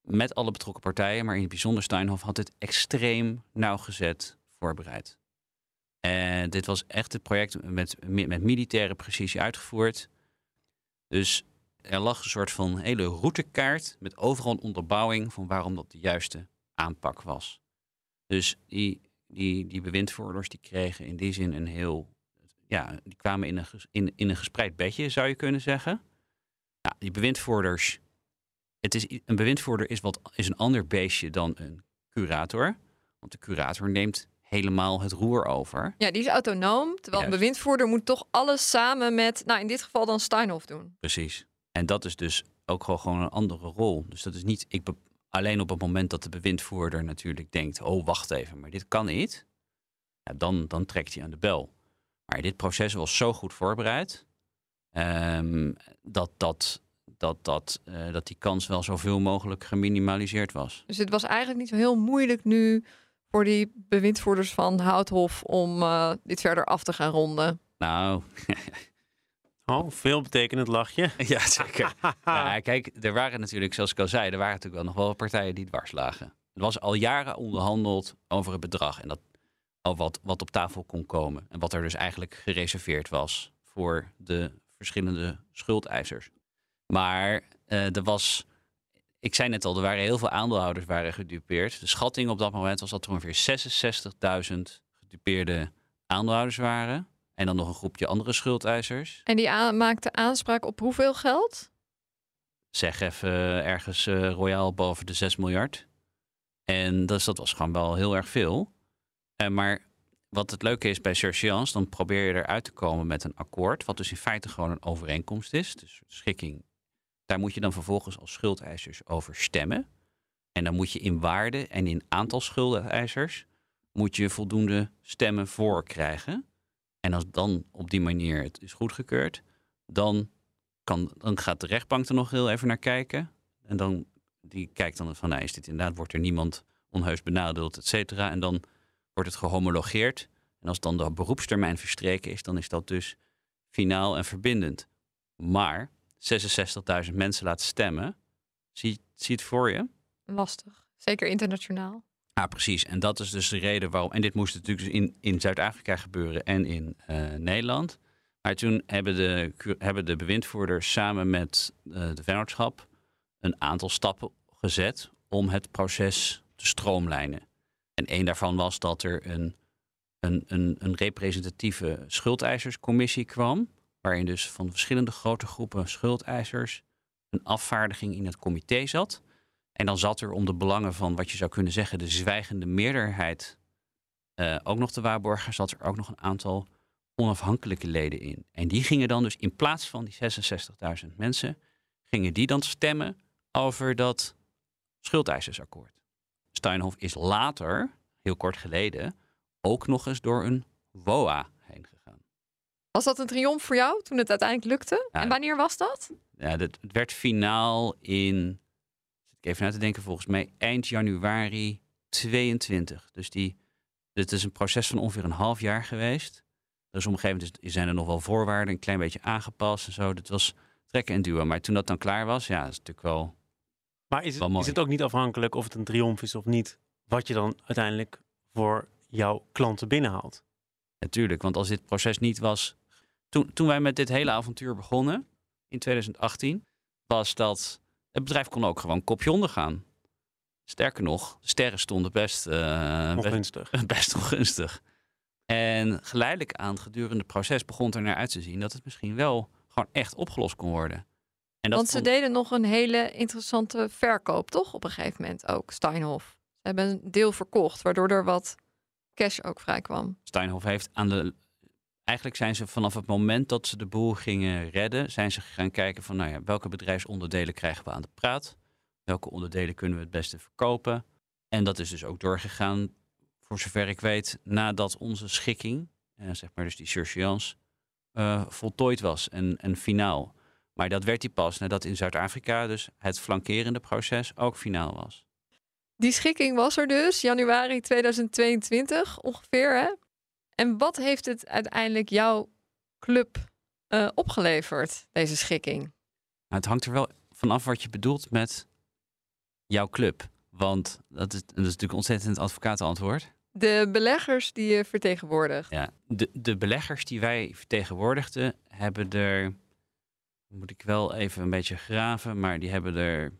met alle betrokken partijen, maar in het bijzonder Steinhoff had dit extreem nauwgezet voorbereid. En dit was echt het project met, met militaire precisie uitgevoerd. Dus er lag een soort van hele routekaart met overal een onderbouwing van waarom dat de juiste aanpak was. Dus die, die, die bewindvoerders die kregen in die zin een heel. Ja, die kwamen in een, in, in een gespreid bedje, zou je kunnen zeggen. Nou, die bewindvoerders. Het is, een bewindvoerder is, wat, is een ander beestje dan een curator. Want de curator neemt helemaal het roer over. Ja, die is autonoom. Terwijl een bewindvoerder moet toch alles samen met, nou in dit geval dan Steinhoff doen. Precies. En dat is dus ook gewoon een andere rol. Dus dat is niet, ik alleen op het moment dat de bewindvoerder natuurlijk denkt, oh wacht even, maar dit kan niet. Ja, dan, dan trekt hij aan de bel. Maar dit proces was zo goed voorbereid um, dat, dat, dat, dat, uh, dat die kans wel zoveel mogelijk geminimaliseerd was. Dus het was eigenlijk niet zo heel moeilijk nu voor die bewindvoerders van Houthof om uh, dit verder af te gaan ronden? Nou. [laughs] oh, veel betekenend lachje. [laughs] ja, zeker. [laughs] ja, kijk, er waren natuurlijk, zoals ik al zei, er waren natuurlijk wel nog wel partijen die dwars lagen. Er was al jaren onderhandeld over het bedrag en dat, al wat, wat op tafel kon komen. En wat er dus eigenlijk gereserveerd was voor de verschillende schuldeisers. Maar uh, er was ik zei net al, er waren heel veel aandeelhouders waren gedupeerd. De schatting op dat moment was dat er ongeveer 66.000 gedupeerde aandeelhouders waren. En dan nog een groepje andere schuldeisers. En die maakte aanspraak op hoeveel geld? Zeg even ergens uh, royaal boven de 6 miljard. En dus dat was gewoon wel heel erg veel. Uh, maar wat het leuke is bij Surseance, dan probeer je eruit te komen met een akkoord. Wat dus in feite gewoon een overeenkomst is. Dus schikking daar moet je dan vervolgens als schuldeisers over stemmen. En dan moet je in waarde en in aantal schuldeisers moet je voldoende stemmen voor krijgen. En als dan op die manier het is goedgekeurd, dan, kan, dan gaat de rechtbank er nog heel even naar kijken. En dan die kijkt dan van, nou, is dit inderdaad, wordt er niemand onheus benadeeld, et cetera. En dan wordt het gehomologeerd. En als dan de beroepstermijn verstreken is, dan is dat dus finaal en verbindend. Maar 66.000 mensen laten stemmen. Zie, zie het voor je? Lastig. Zeker internationaal. Ja, precies. En dat is dus de reden waarom. En dit moest natuurlijk dus in, in Zuid-Afrika gebeuren en in uh, Nederland. Maar toen hebben de, hebben de bewindvoerders samen met uh, de vennootschap een aantal stappen gezet om het proces te stroomlijnen. En een daarvan was dat er een, een, een, een representatieve schuldeiserscommissie kwam waarin dus van verschillende grote groepen schuldeisers een afvaardiging in het comité zat. En dan zat er om de belangen van wat je zou kunnen zeggen de zwijgende meerderheid uh, ook nog te waarborgen, zat er ook nog een aantal onafhankelijke leden in. En die gingen dan dus in plaats van die 66.000 mensen, gingen die dan stemmen over dat schuldeisersakkoord. Steinhoff is later, heel kort geleden, ook nog eens door een WOA was dat een triomf voor jou toen het uiteindelijk lukte? en wanneer was dat? Ja, het werd finaal in, ik even na te denken, volgens mij eind januari 22. Dus die, dit is een proces van ongeveer een half jaar geweest. Dus op een gegeven moment zijn er nog wel voorwaarden, een klein beetje aangepast en zo. Dit was trekken en duwen. Maar toen dat dan klaar was, ja, dat is natuurlijk wel. Maar is het, is het ook niet afhankelijk of het een triomf is of niet, wat je dan uiteindelijk voor jouw klanten binnenhaalt? Natuurlijk, want als dit proces niet was toen, toen wij met dit hele avontuur begonnen, in 2018, was dat het bedrijf kon ook gewoon kopje onder gaan. Sterker nog, de sterren stonden best, uh, ongunstig. Best, [laughs] best ongunstig. En geleidelijk aan het gedurende proces begon er naar uit te zien dat het misschien wel gewoon echt opgelost kon worden. En dat Want ze vond- deden nog een hele interessante verkoop, toch? Op een gegeven moment ook, Steinhoff. Ze hebben een deel verkocht, waardoor er wat cash ook vrij kwam. Steinhoff heeft aan de. Eigenlijk zijn ze vanaf het moment dat ze de boel gingen redden, zijn ze gaan kijken van nou ja, welke bedrijfsonderdelen krijgen we aan de praat? Welke onderdelen kunnen we het beste verkopen? En dat is dus ook doorgegaan, voor zover ik weet, nadat onze schikking, eh, zeg maar dus die surseance, eh, voltooid was en, en finaal. Maar dat werd die pas nadat in Zuid-Afrika dus het flankerende proces ook finaal was. Die schikking was er dus, januari 2022 ongeveer. Hè? En wat heeft het uiteindelijk jouw club eh, opgeleverd, deze schikking? Nou, het hangt er wel vanaf wat je bedoelt met jouw club. Want dat is, dat is natuurlijk ontzettend advocatenantwoord. De beleggers die je vertegenwoordigt. Ja, de, de beleggers die wij vertegenwoordigden, hebben er, moet ik wel even een beetje graven, maar die hebben er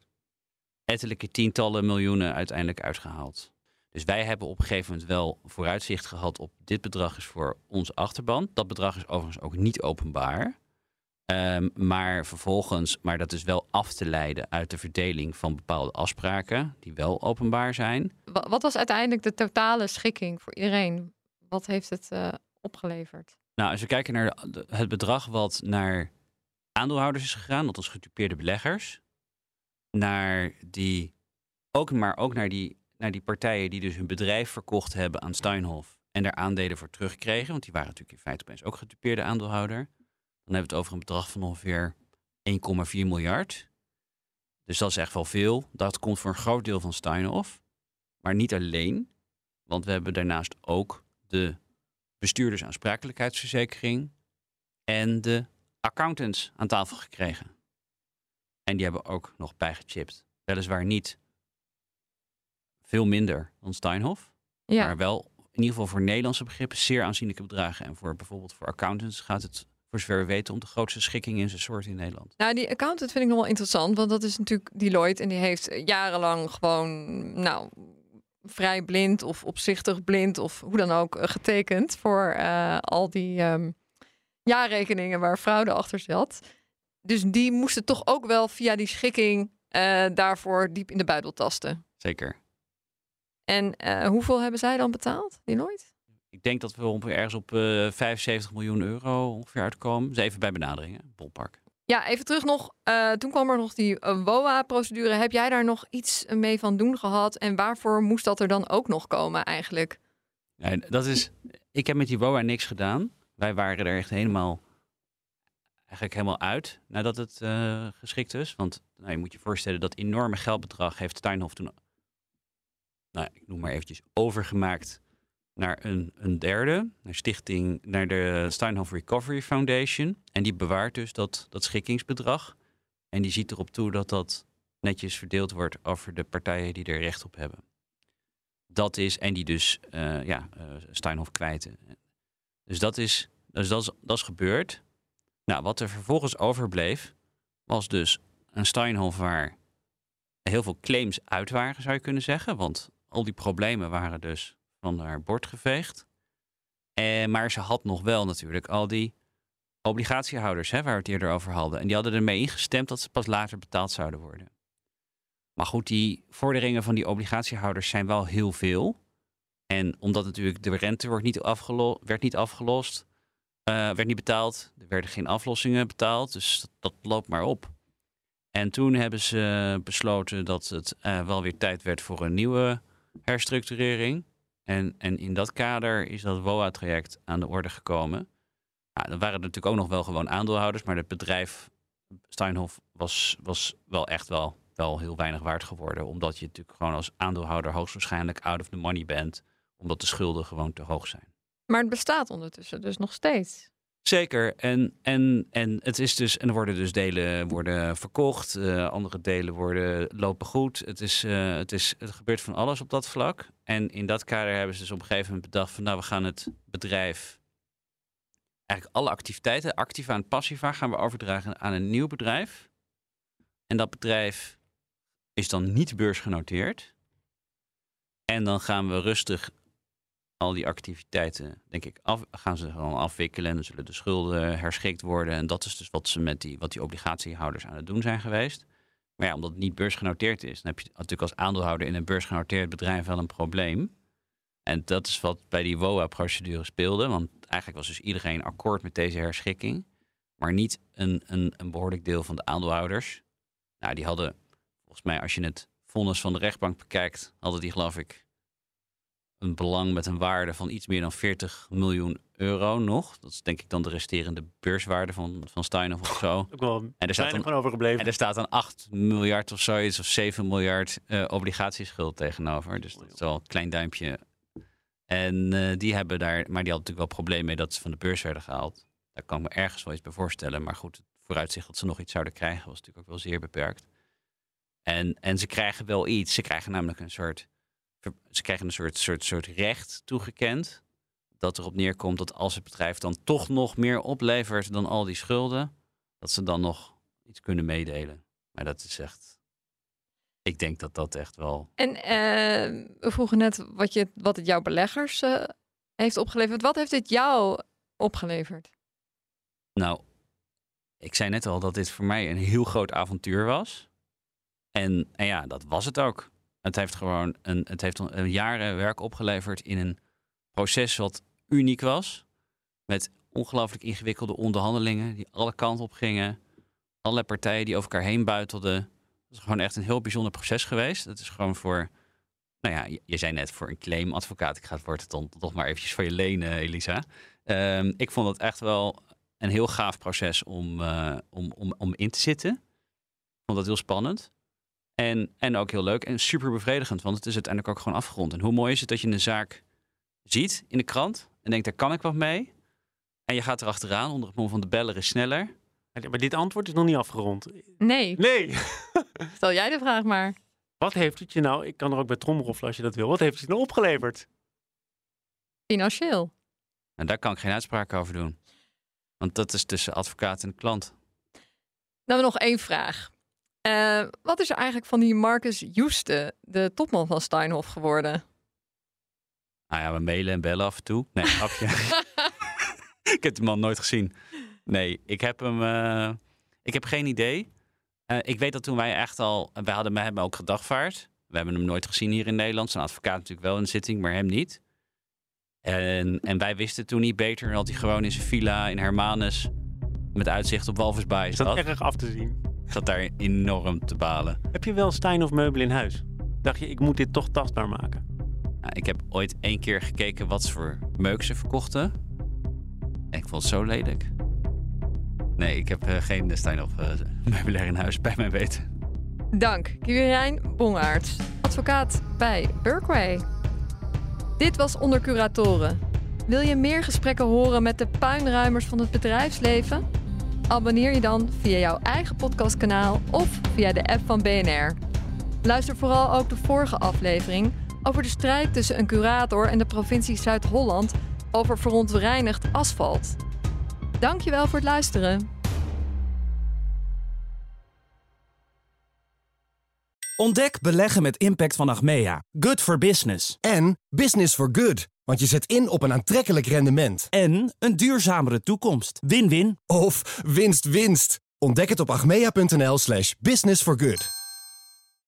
ettelijke tientallen miljoenen uiteindelijk uitgehaald. Dus wij hebben op een gegeven moment wel vooruitzicht gehad op dit bedrag is voor onze achterban. Dat bedrag is overigens ook niet openbaar. Ehm, maar vervolgens, maar dat is wel af te leiden uit de verdeling van bepaalde afspraken die wel openbaar zijn. Wa- Wat was uiteindelijk de totale schikking voor iedereen? Wat heeft het eh, opgeleverd? Nou, als we kijken naar de- het bedrag wat naar aandeelhouders is gegaan, dat was getypeerde beleggers, naar die, ook, maar ook naar die, naar die partijen die dus hun bedrijf verkocht hebben aan Steinhoff en daar aandelen voor terugkregen, want die waren natuurlijk in feite opeens ook getypeerde aandeelhouder. Dan hebben we het over een bedrag van ongeveer 1,4 miljard. Dus dat is echt wel veel. Dat komt voor een groot deel van Steinhoff. Maar niet alleen, want we hebben daarnaast ook de bestuurdersaansprakelijkheidsverzekering en de accountants aan tafel gekregen. En die hebben ook nog bijgechipt. Weliswaar niet veel minder dan Steinhoff, Ja, maar wel in ieder geval voor Nederlandse begrippen zeer aanzienlijke bedragen. En voor bijvoorbeeld voor accountants gaat het, voor zover we weten, om de grootste schikking in zijn soort in Nederland. nou die accountant vind ik nog wel interessant, want dat is natuurlijk Deloitte en die heeft jarenlang gewoon, nou, vrij blind of opzichtig blind of hoe dan ook eh, getekend voor eh, al die ehm, jaarrekeningen waar fraude achter zat. Dus die moesten toch ook wel via die schikking eh, daarvoor diep in de buidel tasten. Zeker. En eh, hoeveel hebben zij dan betaald, Deloitte? Ik denk dat we ongeveer ergens op eh 75 miljoen euro ongeveer uitkomen. Dus even bij benaderingen, Bolpark. Ja, even terug nog. eh, toen kwam er nog die WOA-procedure. Heb jij daar nog iets mee van doen gehad? En waarvoor moest dat er dan ook nog komen eigenlijk? Ja, dat is, ik heb met die WOA niks gedaan. Wij waren er echt helemaal, eigenlijk helemaal uit nadat het geschikt is. Want nou, je moet je voorstellen dat enorme geldbedrag heeft Steinhoff toen, nou, ik noem maar eventjes, overgemaakt naar een, een derde, naar stichting, naar de Steinhoff Recovery Foundation. En die bewaart dus dat, dat schikkingsbedrag. En die ziet erop toe dat dat netjes verdeeld wordt over de partijen die er recht op hebben. Dat is, en die dus eh, ja, eh, Steinhoff kwijten. Dus dat is, dus dat is, dat is gebeurd. Nou, wat er vervolgens overbleef, was dus een Steinhoff waar heel veel claims uit waren, zou je kunnen zeggen. Want al die problemen waren dus van haar bord geveegd. En, maar ze had nog wel natuurlijk al die obligatiehouders, hè, waar we het eerder over hadden. En die hadden ermee ingestemd dat ze pas later betaald zouden worden. Maar goed, die vorderingen van die obligatiehouders zijn wel heel veel. En omdat natuurlijk de rente wordt niet werd niet afgelost, eh, werd niet betaald. Er werden geen aflossingen betaald, dus dat, dat loopt maar op. En toen hebben ze besloten dat het eh, wel weer tijd werd voor een nieuwe herstructurering. En, en in dat kader is dat WOA-traject aan de orde gekomen. Nou, dan waren er natuurlijk ook nog wel gewoon aandeelhouders, maar het bedrijf Steinhoff was, was wel echt wel, wel heel weinig waard geworden. Omdat je natuurlijk gewoon als aandeelhouder hoogstwaarschijnlijk out of the money bent, omdat de schulden gewoon te hoog zijn. Maar het bestaat ondertussen dus nog steeds. Zeker. En, en, en het is dus, en er worden dus delen worden verkocht, eh, andere delen worden, lopen goed. Het, is, eh, het, is, het gebeurt van alles op dat vlak. En in dat kader hebben ze dus op een gegeven moment bedacht van nou, we gaan het bedrijf, eigenlijk alle activiteiten, activa en passiva, gaan we overdragen aan een nieuw bedrijf. En dat bedrijf is dan niet beursgenoteerd. En dan gaan we rustig al die activiteiten, denk ik, af, gaan ze gewoon afwikkelen. En dan zullen de schulden herschikt worden. En dat is dus wat ze met die, wat die obligatiehouders aan het doen zijn geweest. Maar ja, omdat het niet beursgenoteerd is, dan heb je natuurlijk als aandeelhouder in een beursgenoteerd bedrijf wel een probleem. En dat is wat bij die WOA-procedure speelde. Want eigenlijk was dus iedereen akkoord met deze herschikking. Maar niet een, een, een behoorlijk deel van de aandeelhouders. Nou, die hadden, volgens mij, als je het vonnis van de rechtbank bekijkt, hadden die geloof ik een belang met een waarde van iets meer dan 40 miljoen euro nog. Dat is denk ik dan de resterende beurswaarde van, van Steinhoff of zo. Ook wel En er staat dan, van overgebleven. en er staat dan 8 miljard of zoiets, of 7 miljard eh, obligatieschuld tegenover. Dus dat is wel een klein duimpje. En eh, die hebben daar, maar die hadden natuurlijk wel probleem mee dat ze van de beurs werden gehaald. Daar kan ik me ergens wel iets bij voorstellen. Maar goed, het vooruitzicht dat ze nog iets zouden krijgen was natuurlijk ook wel zeer beperkt. En, en ze krijgen wel iets. Ze krijgen namelijk een soort, ze krijgen een soort, soort, soort recht toegekend. Dat erop neerkomt dat als het bedrijf dan toch nog meer oplevert dan al die schulden, dat ze dan nog iets kunnen meedelen. Maar dat is echt. Ik denk dat dat echt wel. En eh, we vroegen net wat, je, wat het jouw beleggers eh, heeft opgeleverd. Wat heeft dit jou opgeleverd? Nou, ik zei net al dat dit voor mij een heel groot avontuur was. En, en ja, dat was het ook. Het heeft gewoon een, het heeft een jaren werk opgeleverd in een proces wat uniek was. Met ongelooflijk ingewikkelde onderhandelingen die alle kanten op gingen. Allerlei partijen die over elkaar heen buitelden. Het is gewoon echt een heel bijzonder proces geweest. Het is gewoon voor, nou ja, je, zei net voor een claimadvocaat. Ik ga het woord dan toch maar eventjes van je lenen, Elisa. Ehm, ik vond het echt wel een heel gaaf proces om, eh, om, om, om in te zitten. Ik vond dat heel spannend. En, en ook heel leuk en super bevredigend, want het is uiteindelijk ook gewoon afgerond. En hoe mooi is het dat je een zaak ziet in de krant en denkt, daar kan ik wat mee. En je gaat erachteraan onder het mom van de beller is sneller. Maar dit antwoord is nog niet afgerond. Nee, Nee. [laughs] stel jij de vraag maar. Wat heeft het je nou, ik kan er ook bij tromroffelen als je dat wil. Wat heeft het je nou opgeleverd? Financieel. En daar kan ik geen uitspraak over doen. Want dat is tussen advocaat en klant. Dan nog één vraag. Eh, wat is er eigenlijk van die Marcus Joeste, de topman van Steinhoff, geworden? Nou ja, we mailen en bellen af en toe. Nee, [laughs] grapje. ik heb die man nooit gezien. Nee, ik heb hem. eh, ik heb geen idee. Eh, ik weet dat toen wij echt al. Wij hadden we hebben hem ook gedagvaard. We hebben hem nooit gezien hier in Nederland. Zijn advocaat natuurlijk wel in de zitting, maar hem niet. En, en wij wisten toen niet beter dat hij gewoon in zijn villa in Hermanus. met uitzicht op Walvisbaai Is dat erg af te zien? Zat daar enorm te balen. Heb je wel Stijn of meubel in huis? Dacht je, ik moet dit toch tastbaar maken? Nou, ik heb ooit één keer gekeken wat voor meuk ze verkochten. En ik vond het zo lelijk. Nee, ik heb eh, geen Stijn of uh, meubilair in huis bij mij weten. Dank, Quirijn Bongaerts, advocaat bij Berkway. Dit was Onder Curatoren. Wil je meer gesprekken horen met de puinruimers van het bedrijfsleven? Abonneer je dan via jouw eigen podcastkanaal of via de app van BNR. Luister vooral ook de vorige aflevering over de strijd tussen een curator en de provincie Zuid-Holland over verontreinigd asfalt. Dankjewel voor het luisteren. Ontdek beleggen met impact van Achmea. Good for business. En business for good. Want je zet in op een aantrekkelijk rendement. En een duurzamere toekomst. Win-win. Of winst, winst. Ontdek het op achmea.nl slash business for good.